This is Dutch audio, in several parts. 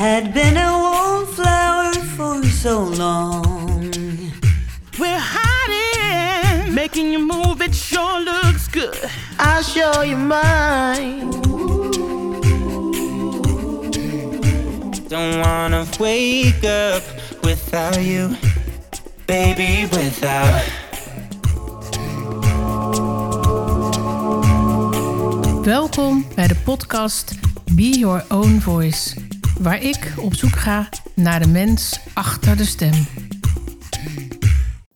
had been a wallflower for so long. We're hiding, making you move. It sure looks good. I'll show you mine. Don't wanna wake up without you, baby. Without. Welkom bij de podcast Be Your Own Voice, waar ik op zoek ga naar de mens achter de stem.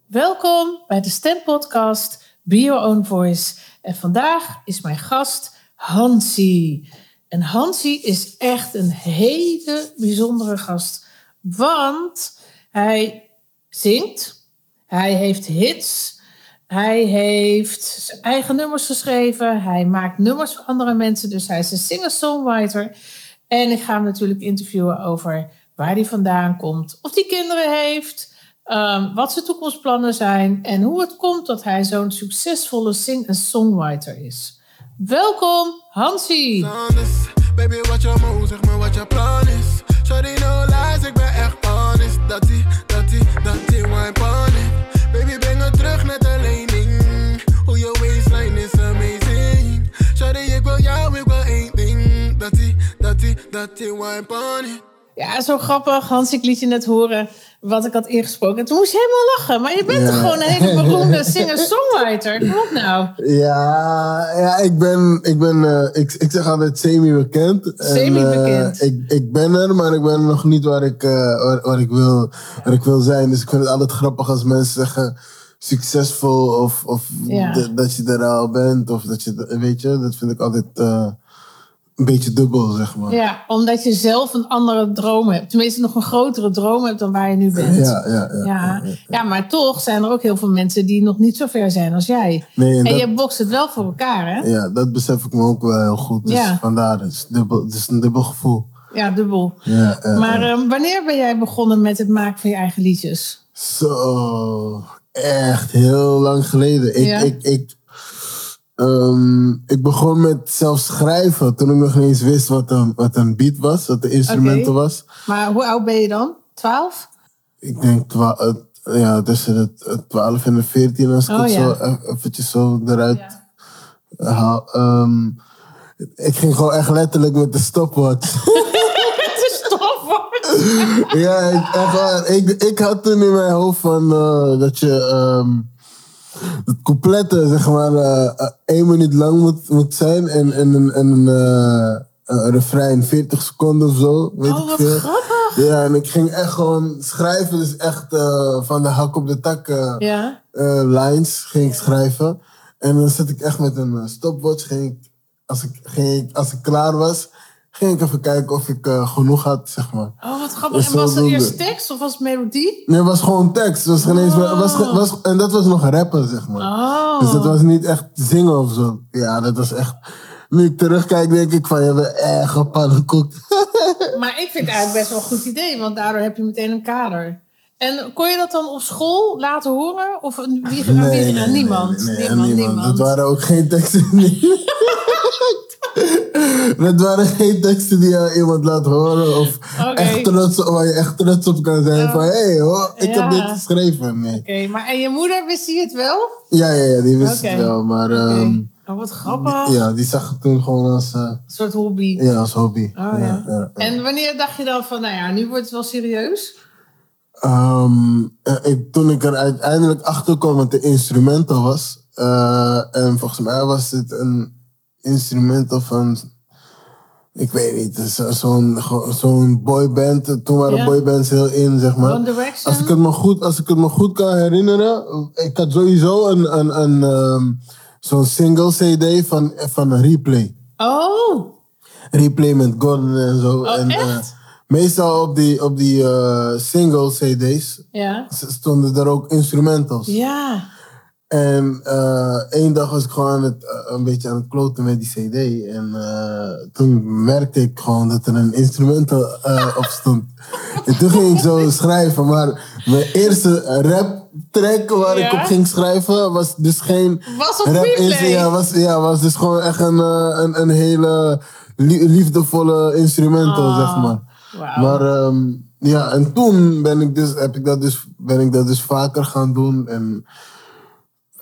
Welkom bij de Stempodcast Be Your Own Voice. En vandaag is mijn gast Hansie. En Hansie is echt een hele bijzondere gast, want hij zingt, hij heeft hits. Hij heeft zijn eigen nummers geschreven. Hij maakt nummers voor andere mensen. Dus hij is een singer-songwriter. En ik ga hem natuurlijk interviewen over waar hij vandaan komt. Of hij kinderen heeft. ehm, wat zijn toekomstplannen zijn. En hoe het komt dat hij zo'n succesvolle sing- en songwriter is. Welkom, honest. Baby, zeg plan is. No lies, ik ben echt honest. Dat die, dat Ja, zo grappig. Hans, ik liet je net horen wat ik had ingesproken. En toen moest je helemaal lachen. Maar je bent toch gewoon een hele beroemde singer-songwriter? Op nou. Ja, ja ik ben, ik ben eh, ik, ik zeg altijd semi-bekend. En, Semi-bekend. eh, ik, ik ben er, maar ik ben nog niet waar ik, eh, waar, waar, ik wil, waar ik wil zijn. Dus ik vind het altijd grappig als mensen zeggen succesvol of, of Ja. dat je er al bent. Of dat je, weet je, dat vind ik altijd eh, een beetje dubbel, zeg maar. Ja, omdat je zelf een andere droom hebt. Tenminste, nog een grotere droom hebt dan waar je nu bent. Ja, ja, ja. Ja, ja, maar toch zijn er ook heel veel mensen die nog niet zo ver zijn als jij. Nee, en En dat- je bokst het wel voor elkaar, hè? Ja, dat besef ik me ook wel heel goed. Dus Ja. vandaar, het is, dubbel, het is een dubbel gevoel. Ja, dubbel. Ja, Maar ehm, wanneer ben jij begonnen met het maken van je eigen liedjes? Zo, echt heel lang geleden. Ik, ik, ik, ehm, ik begon met zelf schrijven toen ik nog niet eens wist wat een, wat een beat was, wat de instrumenten was. Maar hoe oud ben je dan? 12? Ik denk twa- ja, tussen de eh, 12 en de 14 als ik Oh, het ja. zo e- eventjes zo eruit haal. Ehm, ik ging gewoon echt letterlijk met de stopwatch. Is stopwoord. Ja, ik, echt waar. Ik, ik had toen in mijn hoofd van eh, dat je ehm het coupletten, zeg maar, eh, één minuut lang moet, moet zijn en, en, en, en een, eh, een refrein 40 seconden of zo. Weet Oh, ik veel. grappig. Ja, en ik ging echt gewoon schrijven, dus echt van de hak op de tak Ja. lines ging ik schrijven. En dan zat ik echt met een stopwatch. Ging ik, als, ik, ging ik, als ik klaar was, ging ik even kijken of ik eh, genoeg had, zeg maar. Oh, wat grappig. Dus En was het eerst tekst of was het melodie? Nee, het was gewoon tekst. Was geen eens, Oh. was, was, en dat was nog rappen, zeg maar. Oh. Dus dat was niet echt zingen of zo. Ja, dat was echt... Nu ik terugkijk, denk ik van, je bent echt gepannenkoekt. Maar ik vind het eigenlijk best wel een goed idee, want daardoor heb je meteen een kader. En kon je dat dan op school laten horen? Of wie, aan wie? aan niemand? nee, nee, niemand, niemand. Dat waren ook geen teksten. dat waren geen teksten die je aan iemand laat horen. Of echt trots, waar je echt trots op kan zijn. Van, hé, hey, hoor, ik Ja. heb dit geschreven. Nee. Oké, maar en je moeder wist die het wel? Ja, ja, ja, die wist het wel. Maar ehm, Oh, wat grappig. ja, die zag het toen gewoon als, eh, Een soort hobby. ja, als hobby. Oh, ja. ja, ja. En wanneer dacht je dan van, nou ja, nu wordt het wel serieus? Ehm, eh, ik, toen ik er uiteindelijk achter kwam wat de instrumental was. eh, en volgens mij was het een instrumental van. Ik weet niet, het is zo'n zo'n boyband. Toen waren Ja. boybands heel in, zeg maar. Als ik het me goed, als ik het me goed kan herinneren. Ik had sowieso een, een, een, ehm, zo'n single CD van, van replay. Oh, Replay met Gordon en zo. en, eh, echt? meestal op die, op die eh, single CD's ja. stonden er ook instrumentals. Ja. En eh, één dag was ik gewoon aan het, eh, een beetje aan het kloten met die CD. En eh, toen merkte ik gewoon dat er een instrumental op stond. en toen ging ik zo schrijven. Maar mijn eerste rap track waar ik op ging schrijven was dus geen Was op rap? Ja, was, ja, was dus gewoon echt een, een, een hele lie- liefdevolle instrumental, Ah. zeg maar. Maar ehm, ja, en toen ben ik, dus, heb ik dat dus, ben ik dat dus vaker gaan doen. En,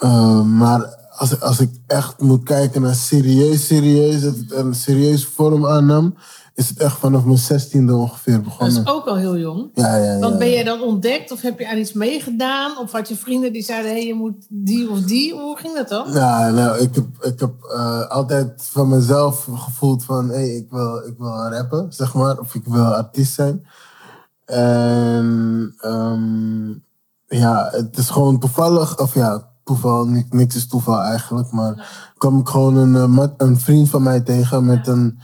ehm, maar als, als ik echt moet kijken naar serieus, serieus, dat het een serieuze vorm aannam, is het echt vanaf mijn zestiende ongeveer Dat begonnen. is ook al heel jong. Ja, ja, ja. Want ben jij dan ontdekt of heb je aan iets meegedaan? Of had je vrienden die zeiden, hé, hey, je moet die of die? Hoe ging dat dan? Ja, nou, ik heb, ik heb eh, altijd van mezelf gevoeld van, hé, ik, wil, ik wil rappen, zeg maar. Of ik wil artiest zijn. En ehm, ja, het is gewoon toevallig, of ja, toeval, ni- niks is toeval eigenlijk. Maar kwam ik gewoon een, eh, een vriend van mij tegen met een,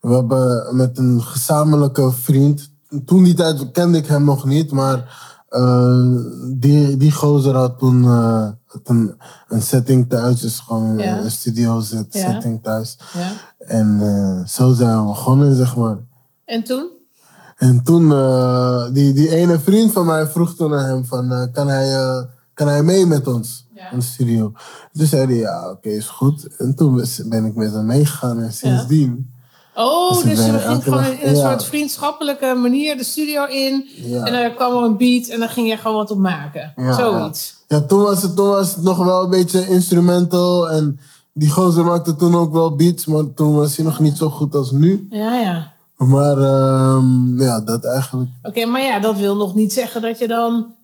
we hebben met een gezamenlijke vriend. Toen die tijd kende ik hem nog niet, maar eh, die, die gozer had toen eh, had een, een setting thuis, dus gewoon Ja. een studio set- Ja. setting thuis. Ja. En zo zijn we begonnen, zeg maar. En toen? En toen, die, die ene vriend van mij vroeg toen aan hem van, kan, hij, kan hij mee met ons Ja. in de studio? Toen zei hij, ja, oké, is goed. En toen ben ik met hem meegegaan en sindsdien... Oh, Dus dus, je elke gewoon dag- in een soort vriendschappelijke manier de studio in. En dan kwam er een beat en dan ging je gewoon wat op maken. Zoiets. Ja, toen was, het, toen was het nog wel een beetje instrumental. En die gozer maakte toen ook wel beats, maar toen was hij nog niet zo goed als nu. Ja, ja. Maar ehm, ja, dat eigenlijk. Oké, maar ja, dat wil nog niet zeggen dat je dan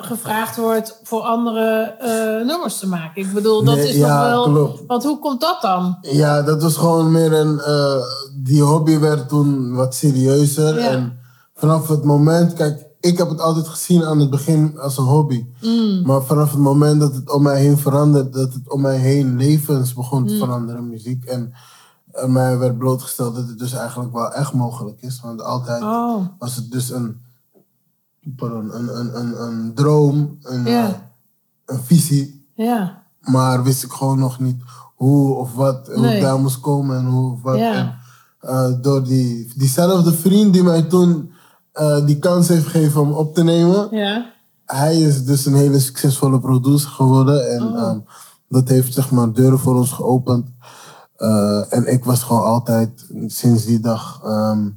gevraagd wordt voor andere eh, nummers te maken. Ik bedoel, dat Nee, is ja, nog wel... klopt. Want hoe komt dat dan? Ja, dat was gewoon meer een. eh, die hobby werd toen wat serieuzer. Ja. En vanaf het moment, kijk, ik heb het altijd gezien aan het begin als een hobby. Mm. Maar vanaf het moment dat het om mij heen veranderde, dat het om mij heen levens begon Mm. te veranderen, muziek. En mij werd blootgesteld dat het dus eigenlijk wel echt mogelijk is. Want altijd Oh, was het dus een, pardon, een, een, een, een droom, een, Ja. eh, een visie. ja. Maar wist ik gewoon nog niet hoe of wat, hoe Nee. ik daar moest komen en hoe of wat. Ja. En, eh, door die, diezelfde vriend die mij toen eh, die kans heeft gegeven om op te nemen. Ja. Hij is dus een hele succesvolle producer geworden. En Oh. ehm, dat heeft zeg maar deuren voor ons geopend. En ik was gewoon altijd, sinds die dag, ehm,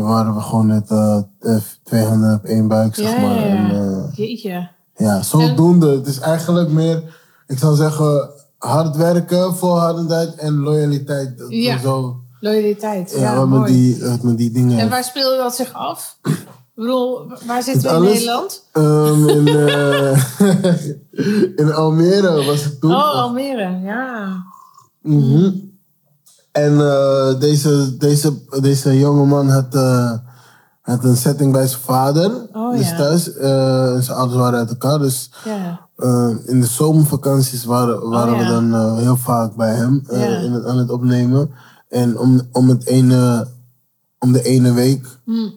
waren we gewoon net eh, eh, twee handen op één buik, zeg maar. ja, En, ja. eh, Jeetje. ja, zodoende. Het is eigenlijk meer, ik zou zeggen, hard werken, volhardendheid en loyaliteit. Ja. Zo, Loyaliteit. Ja, ja, wat mooi. die, wat met die dingen. En waar speelde dat zich af? Ik bedoel, waar zitten we in alles- Nederland? Ehm, in, in Almere was het toen. Oh, Almere. Ja. Mhm. En eh, deze, deze, deze jongeman had, eh, had een setting bij zijn vader. Oh, dus ja. thuis. eh, zijn ouders waren uit elkaar. Dus Ja. in de zomervakanties waren, waren Oh, ja. we dan heel vaak bij hem in het, aan het opnemen. En om, om, het ene, om de ene week. Mm.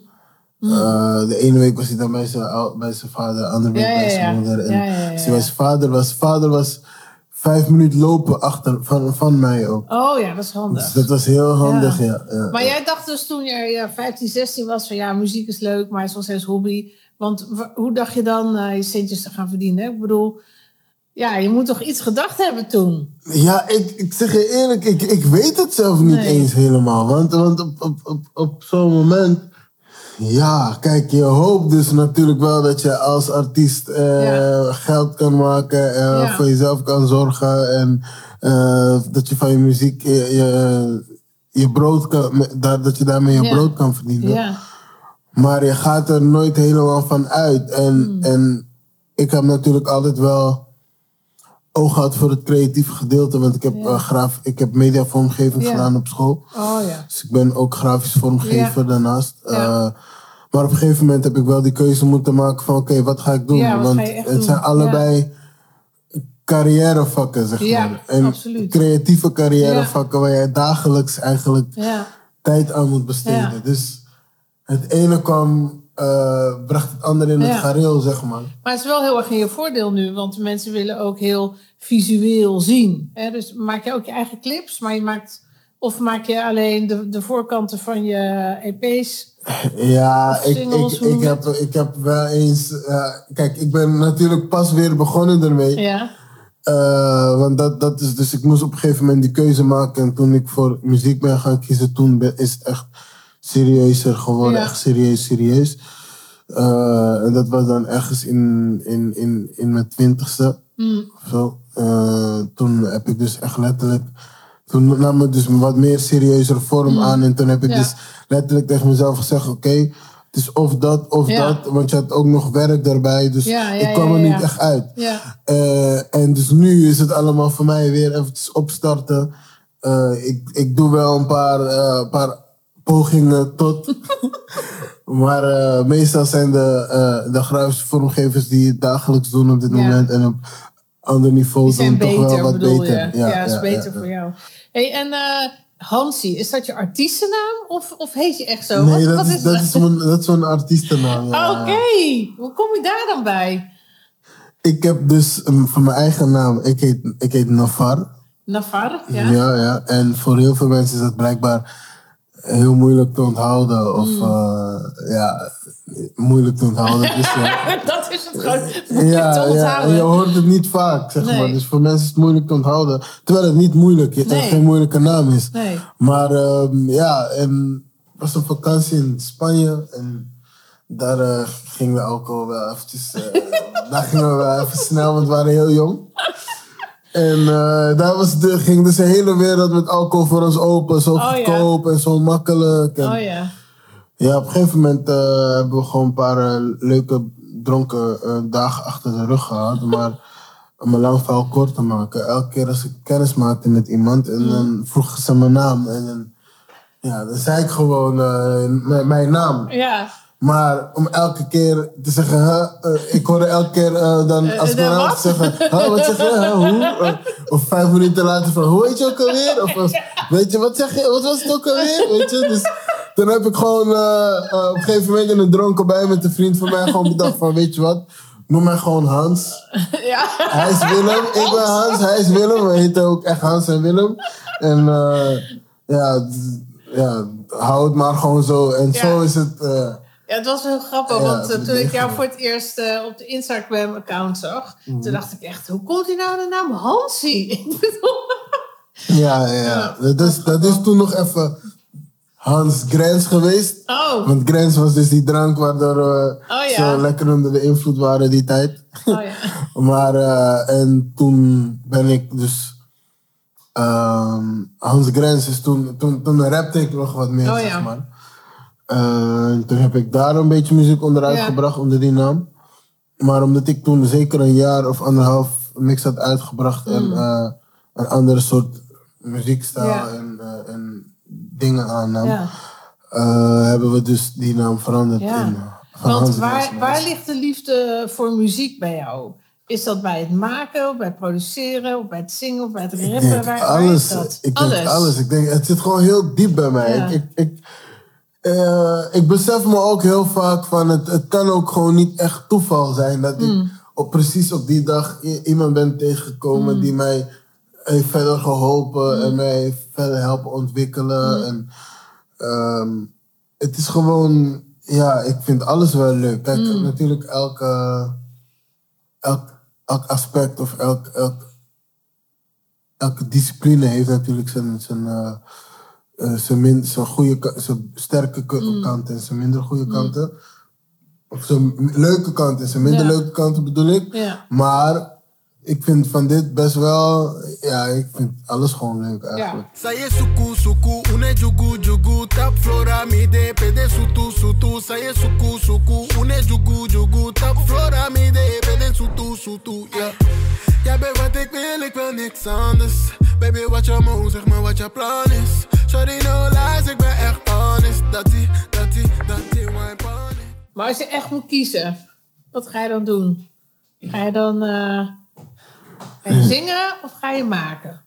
eh, de ene week was hij dan bij zijn, bij zijn vader, de andere week bij zijn moeder. En als hij bij zijn vader was, vader was vijf minuten lopen achter, van, van mij ook. Oh ja, dat is handig. Dus dat was heel handig, ja. ja, Maar jij dacht dus toen je ja, 15, 16 was van ja, muziek is leuk, maar het was steeds hobby. Want hoe dacht je dan eh, je centjes te gaan verdienen? Ik bedoel, ja, je moet toch iets gedacht hebben toen? Ja, ik, ik zeg je eerlijk, ik, ik weet het zelf niet Nee. eens helemaal. Want, want op, op, op, op zo'n moment... Ja, kijk, je hoopt dus natuurlijk wel dat je als artiest eh, Ja. geld kan maken, Ja. voor jezelf kan zorgen en eh, dat je van je muziek je, je, je brood kan, dat dat je daarmee je Ja. brood kan verdienen. Ja, Maar je gaat er nooit helemaal van uit. En, Hmm. en ik heb natuurlijk altijd wel oog gehad voor het creatieve gedeelte. Want ik heb, Ja. eh, graf, ik heb mediavormgeving Ja. gedaan op school. oh ja. Dus ik ben ook grafisch vormgever Ja. daarnaast. Ja. Eh, maar op een gegeven moment heb ik wel die keuze moeten maken van... Oké, wat ga ik doen? Ja, Want het doen? zijn allebei carrièrevakken, zeg Ja, maar. En absoluut. creatieve carrièrevakken waar jij dagelijks eigenlijk Ja, tijd aan moet besteden. Ja. Dus het ene kwam, eh, bracht het andere in Ja. het gareel, zeg maar. maar het is wel heel erg in je voordeel nu, want de mensen willen ook heel visueel zien. Hè? Dus maak je ook je eigen clips, maar je maakt... Of maak je alleen de, de voorkanten van je EP's? Ja, ik, ik, ik, heb, ik heb wel eens... eh, kijk, ik ben natuurlijk pas weer begonnen ermee. Ja, Eh, want dat, dat is dus, ik moest op een gegeven moment die keuze maken. En toen ik voor muziek ben gaan kiezen, toen ben- is het echt serieuzer geworden. Echt serieus, serieus. Eh, en dat was dan ergens in, in, in, in mijn twintigste. Mm. of Zo. Eh, toen heb ik dus echt letterlijk... Toen nam het dus een wat meer serieuzere vorm aan. En toen heb ik Mm. Ja. dus letterlijk tegen mezelf gezegd... Oké, het is of dat of Ja. dat. Want je had ook nog werk daarbij. Dus Ja, ik kwam er niet echt uit. Eh, en dus nu is het allemaal voor mij weer eventjes opstarten. Ik, ik doe wel een paar, paar pogingen tot. maar eh, meestal zijn de, eh de grafische vormgevers die het dagelijks doen op dit Ja. moment. En op ander niveau Die toch wel wat beter. je? Ja, is ja, beter ja. voor jou. Hey, en eh Hansie, is dat je artiestennaam of, of heet je echt zo? Nee, Wat- dat, wat is, dat, is mijn, dat is mijn artiestennaam. ja. Oké, hoe kom je daar dan bij? Ik heb dus um, van mijn eigen naam, ik heet, ik heet Nafar. Navarre? Ja. Ja. ja, En voor heel veel mensen is dat blijkbaar heel moeilijk te onthouden. Of Mm. eh, ja, moeilijk te onthouden. Dus, ja, dat is het gewoon. Moeilijk ja, te ja, onthouden. en je hoort het niet vaak, zeg Nee. maar. Dus voor mensen is het moeilijk te onthouden. Terwijl het niet moeilijk is, Nee. geen moeilijke naam is. Nee. Maar ehm, ja, en was een vakantie in Spanje. En daar eh, gingen we alcohol wel eventjes... eh, daar gingen we wel even snel, want we waren heel jong. En eh, daar was de, ging dus de hele wereld met alcohol voor ons open. Zo Oh, ja. goedkoop en zo makkelijk. En, Oh ja. ja, op een gegeven moment eh, hebben we gewoon een paar eh, leuke dronken dagen achter de rug gehad. Maar om een lang verhaal kort te maken. Elke keer als ik kennis maakte met iemand en dan vroegen ze mijn naam. En dan, ja, dan zei ik gewoon mijn, mijn naam. Ja. Maar om elke keer te zeggen, huh, eh, ik hoorde elke keer eh, dan Eh, als te zeggen, huh, wat zeg je, huh, hoe? Of vijf minuten later van, hoe heet je ook alweer? Of weet je, wat zeg je, wat was het ook alweer? Weet je, dus toen heb ik gewoon op een gegeven moment in een dronken bij met een vriend van mij gewoon bedacht van, weet je wat, noem mij gewoon Hans. Ja. Hij is Willem, ik ben Hans, hij is Willem. We heten ook echt Hans en Willem. En ja, ja, hou het maar gewoon zo. En Ja. zo is het... Ja, het was heel grappig, want eh, toen ik jou voor het eerst eh, op de Instagram-account zag, Mhm. toen dacht ik echt, hoe komt hij nou de naam Hansie? Ik bedoel, Ja, ja, ja. Dat, is, dat is toen nog even Hans Grens geweest. oh, Want Grens was dus die drank waardoor we Oh, ja. zo lekker onder de invloed waren die tijd. oh ja. Maar, eh, en toen ben ik dus... ehm, Hans Grens is toen, toen, toen rapte ik nog wat meer, Oh, zeg ja. Eh, toen heb ik daar een beetje muziek onder Ja. uitgebracht, onder die naam. Maar omdat ik toen zeker een jaar of anderhalf niks had uitgebracht en eh, een andere soort muziekstijl Mm. Ja. en, eh, en dingen aannam, Ja. hebben we dus die naam veranderd in Want waar, waar ligt de liefde voor muziek bij jou? Is dat bij het maken, of bij het produceren, of bij het zingen, of bij het rappen? Waar, waar alles. is dat? Ik denk alles. Ik denk, het zit gewoon heel diep bij mij. Ik, ik, eh, ik besef me ook heel vaak van het, het kan ook gewoon niet echt toeval zijn dat ik op, precies op die dag iemand ben tegengekomen Hmm. die mij heeft verder geholpen en mij heeft verder helpen ontwikkelen. En, ehm, het is gewoon, ja, ik vind alles wel leuk. Kijk, natuurlijk elke, elk, elk aspect of elk, elk elke discipline heeft natuurlijk zijn, zijn, eh, eh, zijn, min, zijn, goede, zijn sterke Mm. kanten en zijn minder goede kanten. Of zijn leuke kanten en zijn minder Ja. leuke kanten bedoel ik. Ja. Maar ik vind van dit best wel, ja, ik vind alles gewoon leuk eigenlijk. Saye suku suku, une jugu jugu, tap flora mide, pede sutu sutu. Saye suku suku, une jugu jugu, tap flora mide, pede sutu sutu. Ja, ja baby, wat ik wil, ik wil niks anders. Baby, wat je move, zeg maar wat je plan is. Sorry, no lies, ik ben echt honest. Dat die, dat die, dat die, wine pony. Maar als je echt moet kiezen, wat ga je dan doen? Ga je dan eh, ga je zingen of ga je maken?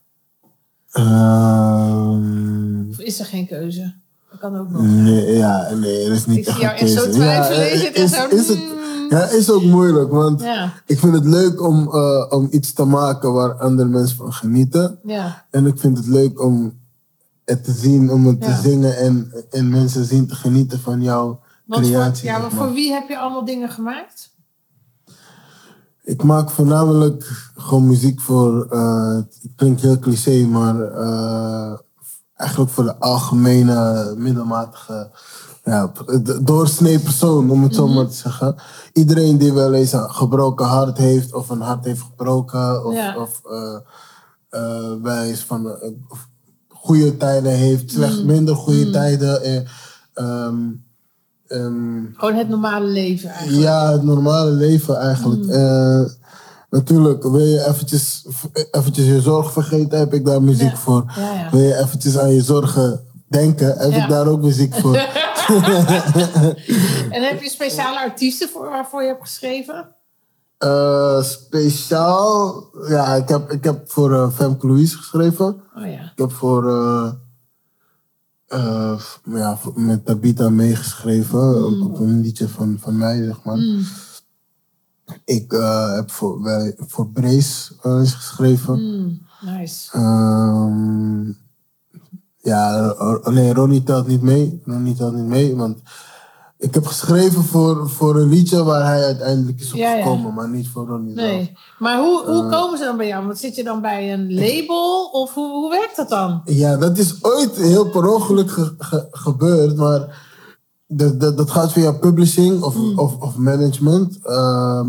Ehm, Of is er geen keuze? Dat kan ook nog. nee, ja, nee, er is niet Ik echt zie jou een echt zo twijfelen. Ja, zit is, is het, mm. Ja, is ook moeilijk, want Ja, ik vind het leuk om, eh, om iets te maken waar andere mensen van genieten. ja, En ik vind het leuk om het te zien, om het Ja. te zingen en, en mensen zien te genieten van jouw Want creatie. voor, ja, maar maar. voor wie heb je allemaal dingen gemaakt? Ik maak voornamelijk gewoon muziek voor, eh, het klinkt heel cliché, maar eh, eigenlijk voor de algemene, middelmatige, ja, doorsnee persoon, om het zo maar te zeggen. Iedereen die wel eens een gebroken hart heeft, of een hart heeft gebroken, of, Ja. of eh, eh, van eh, goede tijden heeft, slecht minder goede tijden. eh, ehm, ehm, Gewoon het normale leven eigenlijk. ja, het normale leven eigenlijk. Natuurlijk, wil je eventjes, eventjes je zorg vergeten, heb ik daar muziek Ja. voor. Ja. Wil je eventjes aan je zorgen denken, heb ik daar ook muziek voor. En heb je speciale artiesten voor, waarvoor je hebt geschreven? Eh, speciaal, ja, ik heb, ik heb voor Femke Louise geschreven. Oh ja. Ik heb voor, eh, ja, met Tabita meegeschreven, op, op een liedje van, van mij, zeg maar. Ik eh, heb voor, wij, voor Brace eens geschreven. Mm, nice. Ehm, ja, nee, Ronnie telt niet mee. Ronnie telt niet mee, want ik heb geschreven voor, voor een liedje waar hij uiteindelijk is Ja, ja. opgekomen, maar niet voor Ronnie zelf. Nee. Maar hoe, hoe Eh. komen ze dan bij jou? Want zit je dan bij een label? Of hoe, hoe werkt dat dan? Ja, dat is ooit heel per ongeluk ge- ge- gebeurd, maar dat, dat, dat gaat via publishing of, Hmm. of, of management. Ehm,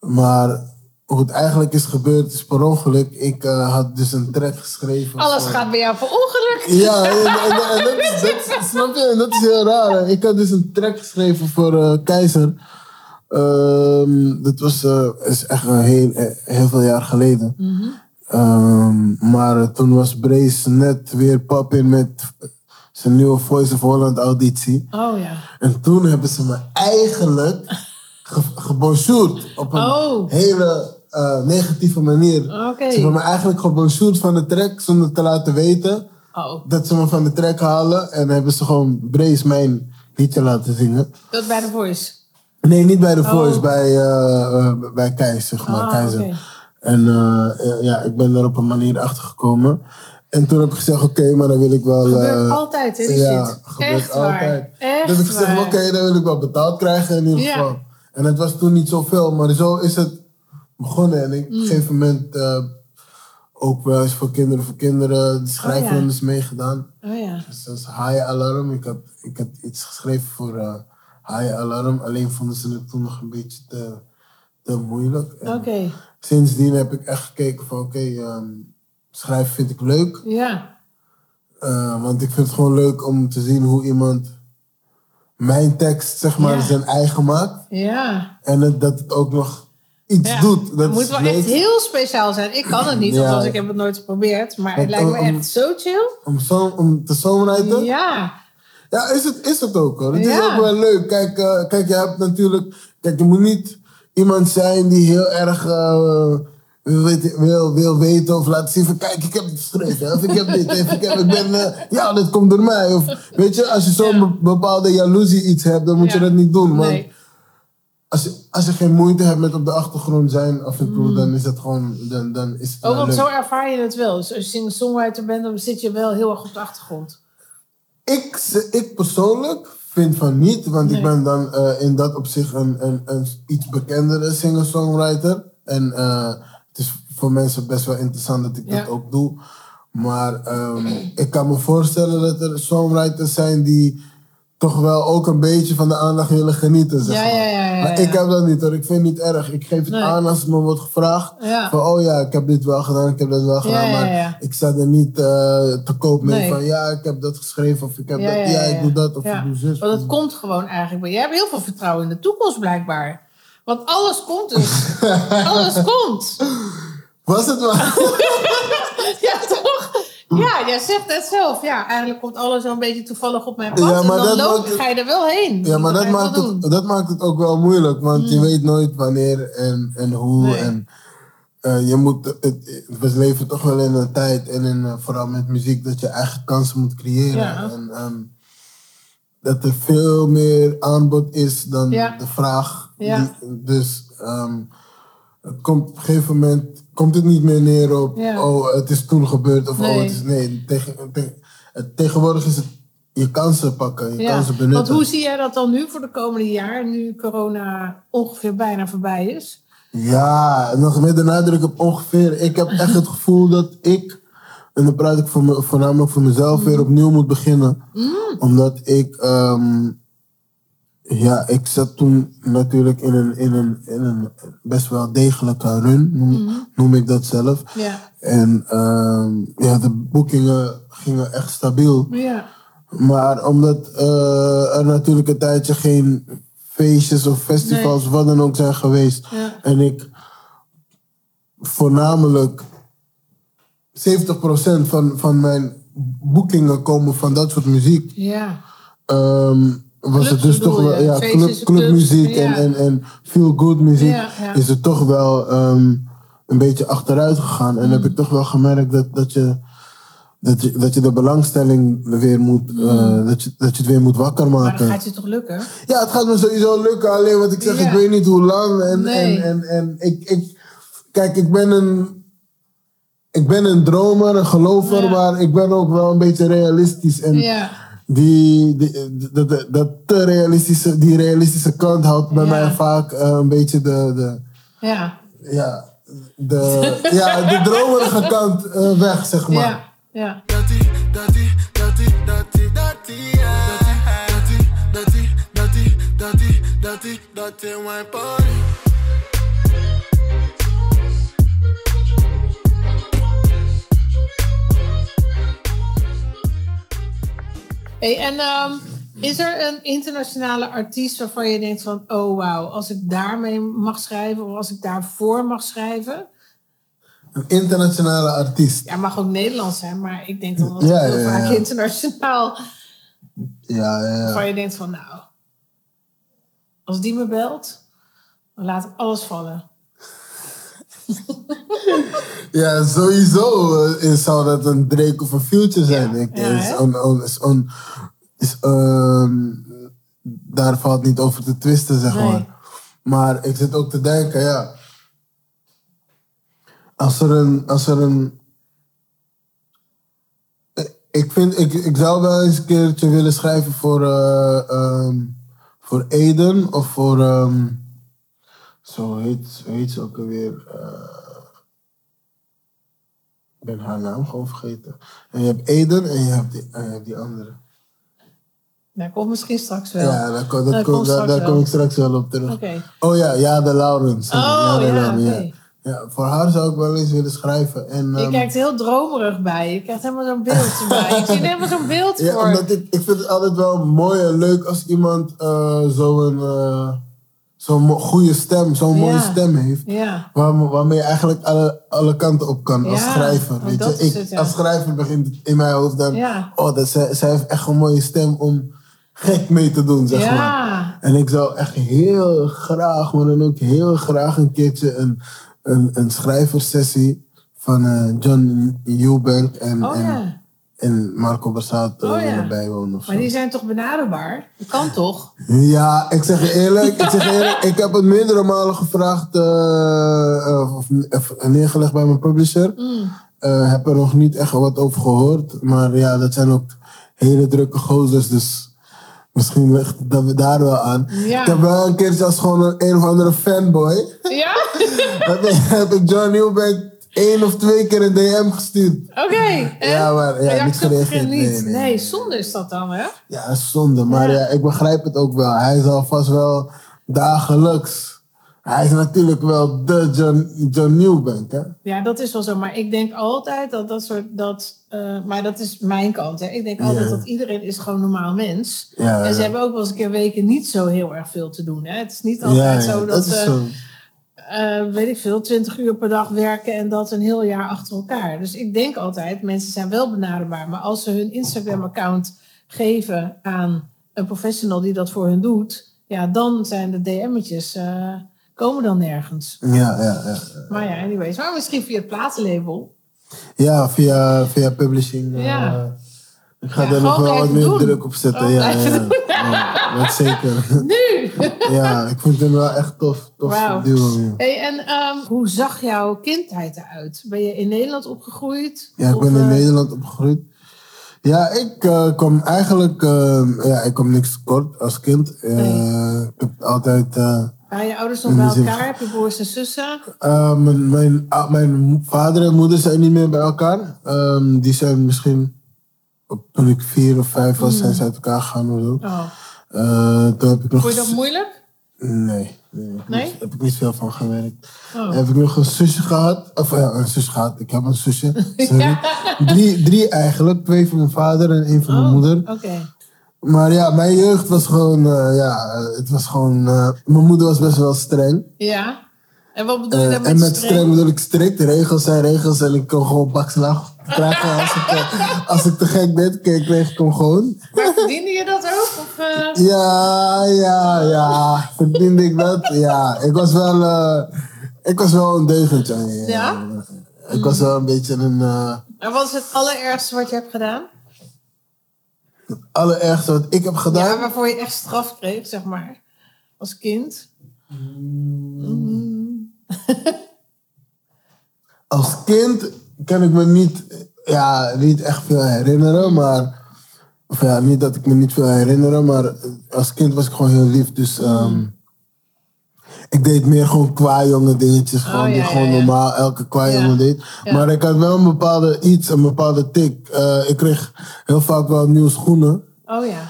maar hoe het eigenlijk is gebeurd is per ongeluk. Ik eh, had dus een track geschreven. Alles voor- gaat bij jou voor ongeluk. Ja, en, en, en dat, is, dat, is- snap je? En dat is heel raar. hè. Ik had dus een track geschreven voor eh, Keizer. Ehm, dat was eh, is echt een heel, heel veel jaar geleden. Ehm, maar toen was Brace net weer pap in met zijn nieuwe Voice of Holland auditie. Oh ja. En toen hebben ze me eigenlijk ge op een Oh. hele eh, negatieve manier. Ze hebben me eigenlijk gebonjourd van de track zonder te laten weten Oh, dat ze me van de track halen. En hebben ze gewoon Brace mijn liedje laten zingen. dat bij de Voice. Nee, niet bij de Voice, Oh. bij, eh eh, bij Keis, zeg maar. Ah, Keizer. En ja, ik ben daar op een manier achter gekomen. En toen heb ik gezegd, oké, maar dan wil ik wel... Gebeurt altijd, hè, die ja, shit. gebeurt Echt waar. altijd. Echt dus ik gezegd, waar. oké, dan wil ik wel betaald krijgen in ieder Ja. geval. En het was toen niet zoveel, maar zo is het begonnen. En ik, op Mm. een gegeven moment eh, ook wel eens voor kinderen voor kinderen de schrijfrondes Oh, meegedaan. Oh ja. Dus dat is High Alarm. Ik had, ik had iets geschreven voor eh High Alarm. Alleen vonden ze het toen nog een beetje te, te moeilijk. Oké. Sindsdien heb ik echt gekeken van oké, ehm, schrijven vind ik leuk. Ja. Eh, want ik vind het gewoon leuk om te zien hoe iemand mijn tekst zeg maar Ja. zijn eigen maakt. Ja. En dat het ook nog iets ja. doet. Dat het moet wel leuk. echt heel speciaal zijn. Ik kan het niet, Ja. althans ik heb het nooit geprobeerd. Maar het lijkt me echt zo chill. Om, zo, om te. Ja. Ja, is het, is het ook hoor. Het is ook wel leuk. Kijk, eh, kijk, je hebt natuurlijk. Kijk, je moet niet iemand zijn die heel erg eh, wil, weten- wil, wil weten of laten zien van kijk, ik heb het geschreven. Of ik heb dit. Of ik, heb, ik ben. eh, ja, dit komt door mij. Of weet je, als je zo'n bepaalde jaloezie iets hebt, dan moet je dat niet doen. Want Nee. Als, je, als je geen moeite hebt met op de achtergrond zijn af en toe, dan is het gewoon. Dan, dan is het Mm. Oh, want leuk. zo ervaar je het wel. Dus als je singer-songwriter bent, dan zit je wel heel erg op de achtergrond. Ik, ik persoonlijk vind van niet, want Nee. ik ben dan eh, in dat opzicht een, een, een iets bekendere singer-songwriter. En eh, het is voor mensen best wel interessant dat ik Ja. dat ook doe. Maar ehm, ik kan me voorstellen dat er songwriters zijn die toch wel ook een beetje van de aandacht willen genieten. Zeg Ja, maar. ja, ja, ja, maar ik heb dat niet hoor, ik vind het niet erg. Ik geef het Nee. aan als het me wordt gevraagd. Van oh ja, ik heb dit wel gedaan, ik heb dat wel gedaan. maar ik sta er niet eh, te koop mee Nee. van ja, ik heb dat geschreven of ik heb dat, ja, ik doe dat of ik doe zus. Want het komt gewoon eigenlijk. bij- Jij hebt heel veel vertrouwen in de toekomst blijkbaar. Want alles komt dus. alles komt. Was het maar? Ja, toch? Ja, jij zegt het zelf. Ja, eigenlijk komt alles wel een beetje toevallig op mijn pad. Ja, en dan dat loop, het- ga je er wel heen. ja, maar dat je maakt, het, dat maakt het ook wel moeilijk, want je weet nooit wanneer en, en hoe. Nee. En eh, je moet, het, we leven toch wel in een tijd, en in, eh, vooral met muziek, dat je eigen kansen moet creëren. Ja. En ehm, dat er veel meer aanbod is dan Ja. de vraag. Ja. Die- dus ehm, het komt op een gegeven moment komt het niet meer neer op, Ja. oh, het is toen gebeurd. Of, Nee. oh, het is, nee, tegen, tegen, tegenwoordig is het je kansen pakken, je Ja, kansen benutten. want hoe zie jij dat dan nu voor de komende jaar, nu corona ongeveer bijna voorbij is? Ja, nog met de nadruk op ongeveer. Ik heb echt het gevoel dat ik en dan praat ik voor me, voornamelijk voor mezelf, weer opnieuw moet beginnen. Omdat ik, ehm, ja, ik zat toen natuurlijk in een, in een, in een best wel degelijke run, noem, noem ik dat zelf. Ja. En ehm, ja, de boekingen gingen echt stabiel. Ja. Maar omdat eh, er natuurlijk een tijdje geen feestjes of festivals, Nee. wat dan ook zijn geweest. En ik voornamelijk 70% van, van mijn boekingen komen van dat soort muziek. Ja. Ehm, was het dus toch wel, ja, club, clubmuziek en, en, en feel good muziek Ja, ja. is het toch wel ehm, een beetje achteruit gegaan. En heb Mm. ik toch wel gemerkt dat, dat, je, dat, je, dat je de belangstelling weer moet, eh, dat, je, dat je het weer moet wakker Mm. Maar maken. dan gaat je toch lukken? Ja, het gaat me sowieso lukken. Alleen wat ik zeg, ik weet niet hoe lang. En, Nee. en, en, en ik, ik, kijk, ik ben een, ik ben een dromer, een gelover, Ja. maar ik ben ook wel een beetje realistisch. En Ja. Die, die, dat, dat, dat te realistische, die realistische kant houdt bij Ja. mij vaak eh, een beetje de, de, Ja. ja, de, ja, de dromerige kant eh, weg, zeg maar. Ja. Ja. Dirty, Hey, en ehm, is er een internationale artiest waarvan je denkt van... oh wauw, als ik daarmee mag schrijven of als ik daarvoor mag schrijven... Een internationale artiest. Ja, mag ook Nederlands zijn, maar ik denk dan dat Ja, het heel ja, vaak ja. internationaal... Ja, ja, ja. waarvan je denkt van nou... als die me belt, dan laat ik alles vallen. Ja, sowieso eh, is- zou dat een Drake of een Future zijn. Ja. Ik, Ja, is on, on, is on, is, ehm, daar valt niet over te twisten, zeg Nee. maar. Maar ik zit ook te denken, ja. Als er een. Als er een ik- ik, vind, ik, ik zou wel eens een keertje willen schrijven voor, eh, ehm, voor Eden of voor. ehm, zo heet, heet ze ook alweer. eh, ik ben haar naam gewoon vergeten. En je hebt Eden en je hebt die, en je hebt die andere. Dat komt misschien straks wel. Ja, daar, kom, dat kom- daar, kom ik straks wel op terug. Oké. Oh ja, ja, de Laurens. Oh, ja, ja. voor haar zou ik wel eens willen schrijven. En, Je ehm, kijkt heel dromerig bij. Je krijgt helemaal zo'n beeld erbij. Ik zie helemaal zo'n beeld ja, voor. omdat ik, ik vind het altijd wel mooi en leuk als iemand eh, zo'n eh, zo'n goede stem, zo'n mooie stem heeft. Waar, waarmee je eigenlijk alle, alle kanten op kan als schrijver. Weet je? Ik, het. Als schrijver begint het in mijn hoofd dan... Oh, dat, zij, zij heeft echt een mooie stem om gek mee te doen, zeg maar. En ik zou echt heel graag, maar dan ook heel graag een keertje een, een, een schrijversessie van eh, John Eubank en, Oh en, en Marco Borsato Oh ja. zo. Maar die zijn toch benaderbaar? Dat kan toch? Ja, ik zeg je eerlijk, ik zeg je eerlijk, ik heb het meerdere malen gevraagd eh, eh, of, of neergelegd bij mijn publisher. Mm. Eh, heb er nog niet echt wat over gehoord, maar ja, dat zijn ook hele drukke gozers, dus misschien ligt dat daar wel aan. Ja. Ik heb wel een keertje als gewoon een, een of andere fanboy, Ja? heb, ik- heb ik John Newbank één of twee keer een DM gestuurd. Oké. Ja, maar ja, niet gereageerd. Nee, Nee, nee, nee. zonde is dat dan, hè? Ja, is zonde. Maar Ja. ja. ik begrijp het ook wel. Hij zal vast wel dagelijks. Hij is natuurlijk wel de John, John Newbank, hè? Ja, dat is wel zo. Maar ik denk altijd dat dat soort... Dat, eh, maar dat is mijn kant, hè. Ik denk altijd dat iedereen is gewoon een normaal mens. Ja, en ze hebben ook wel eens een keer weken niet zo heel erg veel te doen, hè. Het is niet altijd Ja, ja, zo dat, dat is ze... eh, weet ik veel, 20 uur per dag werken en dat een heel jaar achter elkaar. Dus ik denk altijd, mensen zijn wel benaderbaar. Maar als ze hun Instagram-account geven aan een professional die dat voor hun doet, ja, dan zijn de DM'tjes eh, komen dan nergens. Ja, ja, ja. Maar ja, anyways. Maar misschien via het platenlabel. Ja, via, via publishing. eh, Ja. Ik ga Ja, er nog wel wat meer doen. druk op zetten. Ja, dat zeker. Nu! ja, ik vind hem wel echt tof. tof duo. Hey, en ehm, hoe zag jouw kindheid eruit? Ben je in Nederland opgegroeid? Ja, ik ben in eh, Nederland opgegroeid. Ja, ik eh, kwam eigenlijk... eh, ja, ik kwam niks tekort als kind. Eh, Nee. Ik heb altijd... Waren je ouders nog bij elkaar? Heb je broers en zussen? Mijn, mijn, ah, mijn vader en moeder zijn niet meer bij elkaar. Ehm, die zijn misschien, toen ik vier of vijf was, zijn ze uit elkaar gegaan of zo. Oh. Eh, toen heb ik nog... Vond je dat moeilijk? Nee. nee, heb ik Nee? niet- heb ik niet veel van gewerkt. Oh. Heb ik nog een zusje gehad. Of ja, een zus gehad. Ik heb een zusje. Drie, drie eigenlijk. Twee van mijn vader en één van mijn Oh, moeder. Oké. Maar ja, mijn jeugd was gewoon... eh, ja, het was gewoon... eh, mijn moeder was best wel streng. Ja. En wat bedoel je daar met, en met streng? streng bedoel ik strikt. Regels zijn regels en ik kon gewoon bakslag Als ik, eh, als ik te gek ben, kreeg kreeg ik hem gewoon. Maar verdiende je dat ook? Of, eh? Ja, ja, ja. Verdiende ik dat? Ja, ik was wel, eh, ik was wel een deugentje. Ja? Ja? Ik was wel een beetje een... eh En wat is het allerergste wat je hebt gedaan? het allerergste wat ik heb gedaan. Ja, waarvoor je echt straf kreeg, zeg maar. Als kind. Als kind kan ik me niet, ja, niet echt veel herinneren, maar... Of ja, niet dat ik me niet veel herinneren, maar als kind was ik gewoon heel lief. Dus ehm, ik deed meer gewoon kwajongen dingetjes. Gewoon, Oh, ja, die ja, gewoon ja. normaal elke kwajongen Ja. deed. Maar ik had wel een bepaalde iets, een bepaalde tik. Eh, ik kreeg heel vaak wel nieuwe schoenen. Oh ja.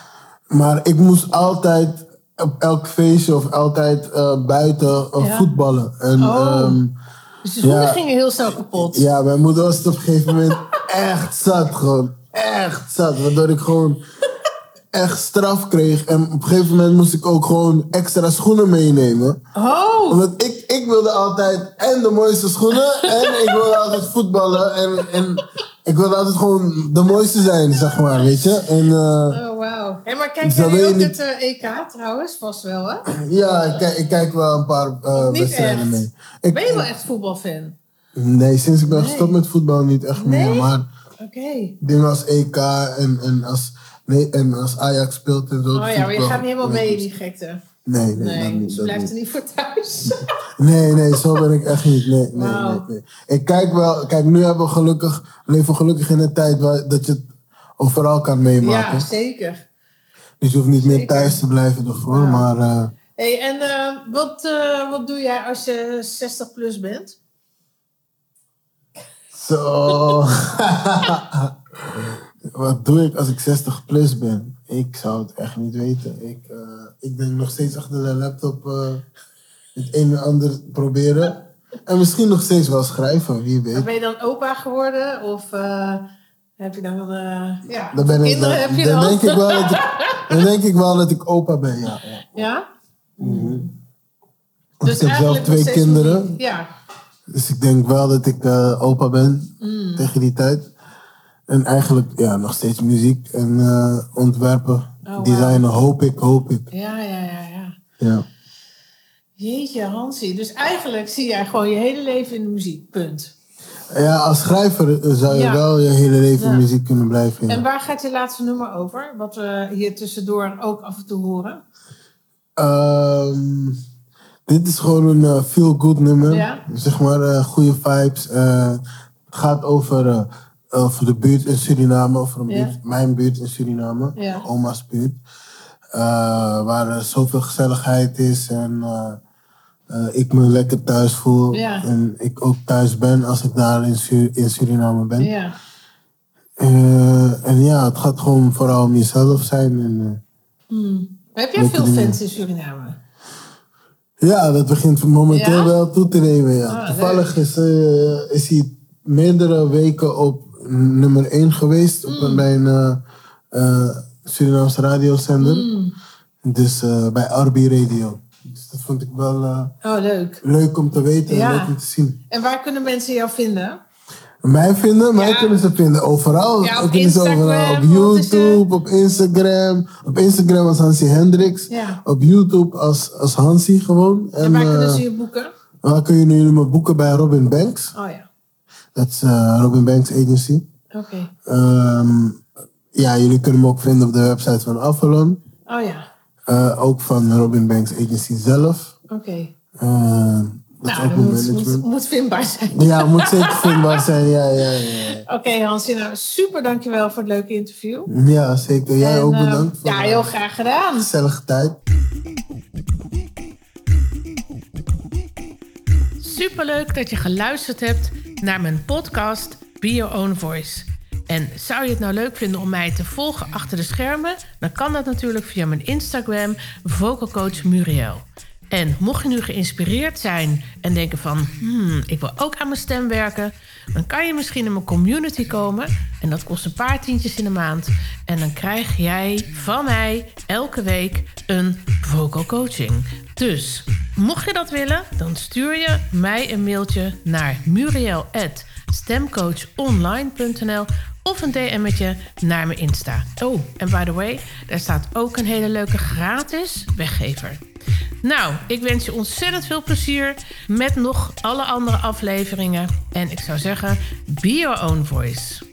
Maar ik moest altijd op elk feestje of altijd eh, buiten eh, voetballen. En, Oh. ehm, Dus de schoenen Ja. gingen heel snel kapot. ja, mijn moeder was het op een gegeven moment echt zat. Gewoon echt zat. Waardoor ik gewoon echt straf kreeg. En op een gegeven moment moest ik ook gewoon extra schoenen meenemen. Oh! Omdat ik, ik wilde altijd en de mooiste schoenen. en ik wilde altijd voetballen. En, en ik wilde altijd gewoon de mooiste zijn, zeg maar, weet je. En eh, Oh, wauw. Hé, maar kijk jij wil je ook niet- het eh, EK trouwens? Vast wel, hè? ja, ik, kijk- ik kijk wel een paar eh, Niet wedstrijden echt. mee. Ik, Ben je wel echt voetbalfan? Nee, sinds ik ben Nee. gestopt met voetbal niet echt Nee? meer. Maar Oké. dingen als EK en, en, als, nee, en als Ajax speelt en zo. Oh ja, maar je gaat niet helemaal mee in die gekte. Nee, nee, Nee, niet, je blijft niet. er niet voor thuis. Nee, nee, zo ben ik echt niet. Nee, nee, nee, nee. Ik kijk wel, kijk, nu hebben we gelukkig, we leven gelukkig in een tijd waar, dat je het overal kan meemaken. ja, zeker. Dus je hoeft niet meer thuis te blijven ervoor, maar eh, Hey, en eh, wat, eh, wat doe jij als je 60 plus bent? zo. Wat doe ik als ik 60 plus ben? Ik zou het echt niet weten. Ik, eh, ik denk nog steeds achter de laptop eh, het een en ander proberen. En misschien nog steeds wel schrijven, wie weet. Ben je dan opa geworden? Of eh, heb je dan... eh ja, Dan, ben ik, kinderen dan, heb je dan dan? denk ik wel dat ik, dan denk ik wel dat ik opa ben, ja. ja. Ja? Want ik heb zelf twee kinderen. Ja. Dus ik denk wel dat ik eh, opa ben Mm. tegen die tijd. En eigenlijk ja, nog steeds muziek en eh, ontwerpen, Oh, wauw. designen, hoop ik, hoop ik. Ja, ja, ja, ja. Ja. Jeetje, Hansie. Dus eigenlijk zie jij gewoon je hele leven in de muziek. Punt. ja, als schrijver eh, zou je Ja. wel je hele leven Ja. in muziek kunnen blijven. En waar gaat je laatste nummer over? Wat we hier tussendoor ook af en toe horen. Ehm, dit is gewoon een eh, feel-good nummer. Zeg maar, goede vibes. Het gaat over, eh, over de buurt in Suriname, buurt, mijn buurt in Suriname, oma's buurt. Eh, waar er zoveel gezelligheid is en eh, ik me lekker thuis voel. Ja. En ik ook thuis ben als ik daar in, Su- in Suriname ben. Ja. En ja, het gaat gewoon vooral om jezelf zijn. En, Maar heb jij veel dingen. fans in Suriname? Ja, dat begint momenteel Ja? wel toe te nemen. Ja. Ah, Toevallig is, is hij meerdere weken op nummer 1 geweest op een, bij een eh, eh, Surinaamse radiozender. Mm. Dus eh, bij Arbi Radio. Dus dat vond ik wel eh, Oh, leuk. leuk om te weten en leuk om te zien. En waar kunnen mensen jou vinden? Mij vinden, mij Ja. kunnen ze vinden overal. Ja, op kunnen overal. Instagram, Op wat is YouTube, op Instagram. Op Instagram als Hansi Hendricks. Ja. Op YouTube als, als Hansi gewoon. En waar kunnen eh, ze je boeken? Waar kun je nu me boeken bij Robin Banks? Oh ja. Dat is eh, Robin Banks Agency. Oké. Ehm, ja, jullie kunnen me ook vinden op de website van Avalon. Oh ja. Eh, ook van Robin Banks Agency zelf. Oké. Eh, dat is Nou, ook dat moet, management. moet, moet vindbaar zijn. Ja, moet zeker vindbaar zijn. Ja, ja, ja. Oké, Hansie. Nou, super dankjewel voor het leuke interview. Ja, zeker. Jij En, ook bedankt voor ja, heel graag gedaan. gezellige tijd. superleuk dat je geluisterd hebt naar mijn podcast Be Your Own Voice. En zou je het nou leuk vinden om mij te volgen achter de schermen? Dan kan dat natuurlijk via mijn Instagram, vocalcoach Muriel. En mocht je nu geïnspireerd zijn en denken van... Hmm, ik wil ook aan mijn stem werken... dan kan je misschien in mijn community komen. En dat kost een paar tientjes in de maand. En dan krijg jij van mij elke week een vocal coaching. Dus mocht je dat willen, dan stuur je mij een mailtje naar muriel.stemcoachonline.nl of een DM'tje naar mijn Insta. Oh, en by the way, daar staat ook een hele leuke gratis weggever. Nou, ik wens je ontzettend veel plezier met nog alle andere afleveringen. En ik zou zeggen, be your own voice.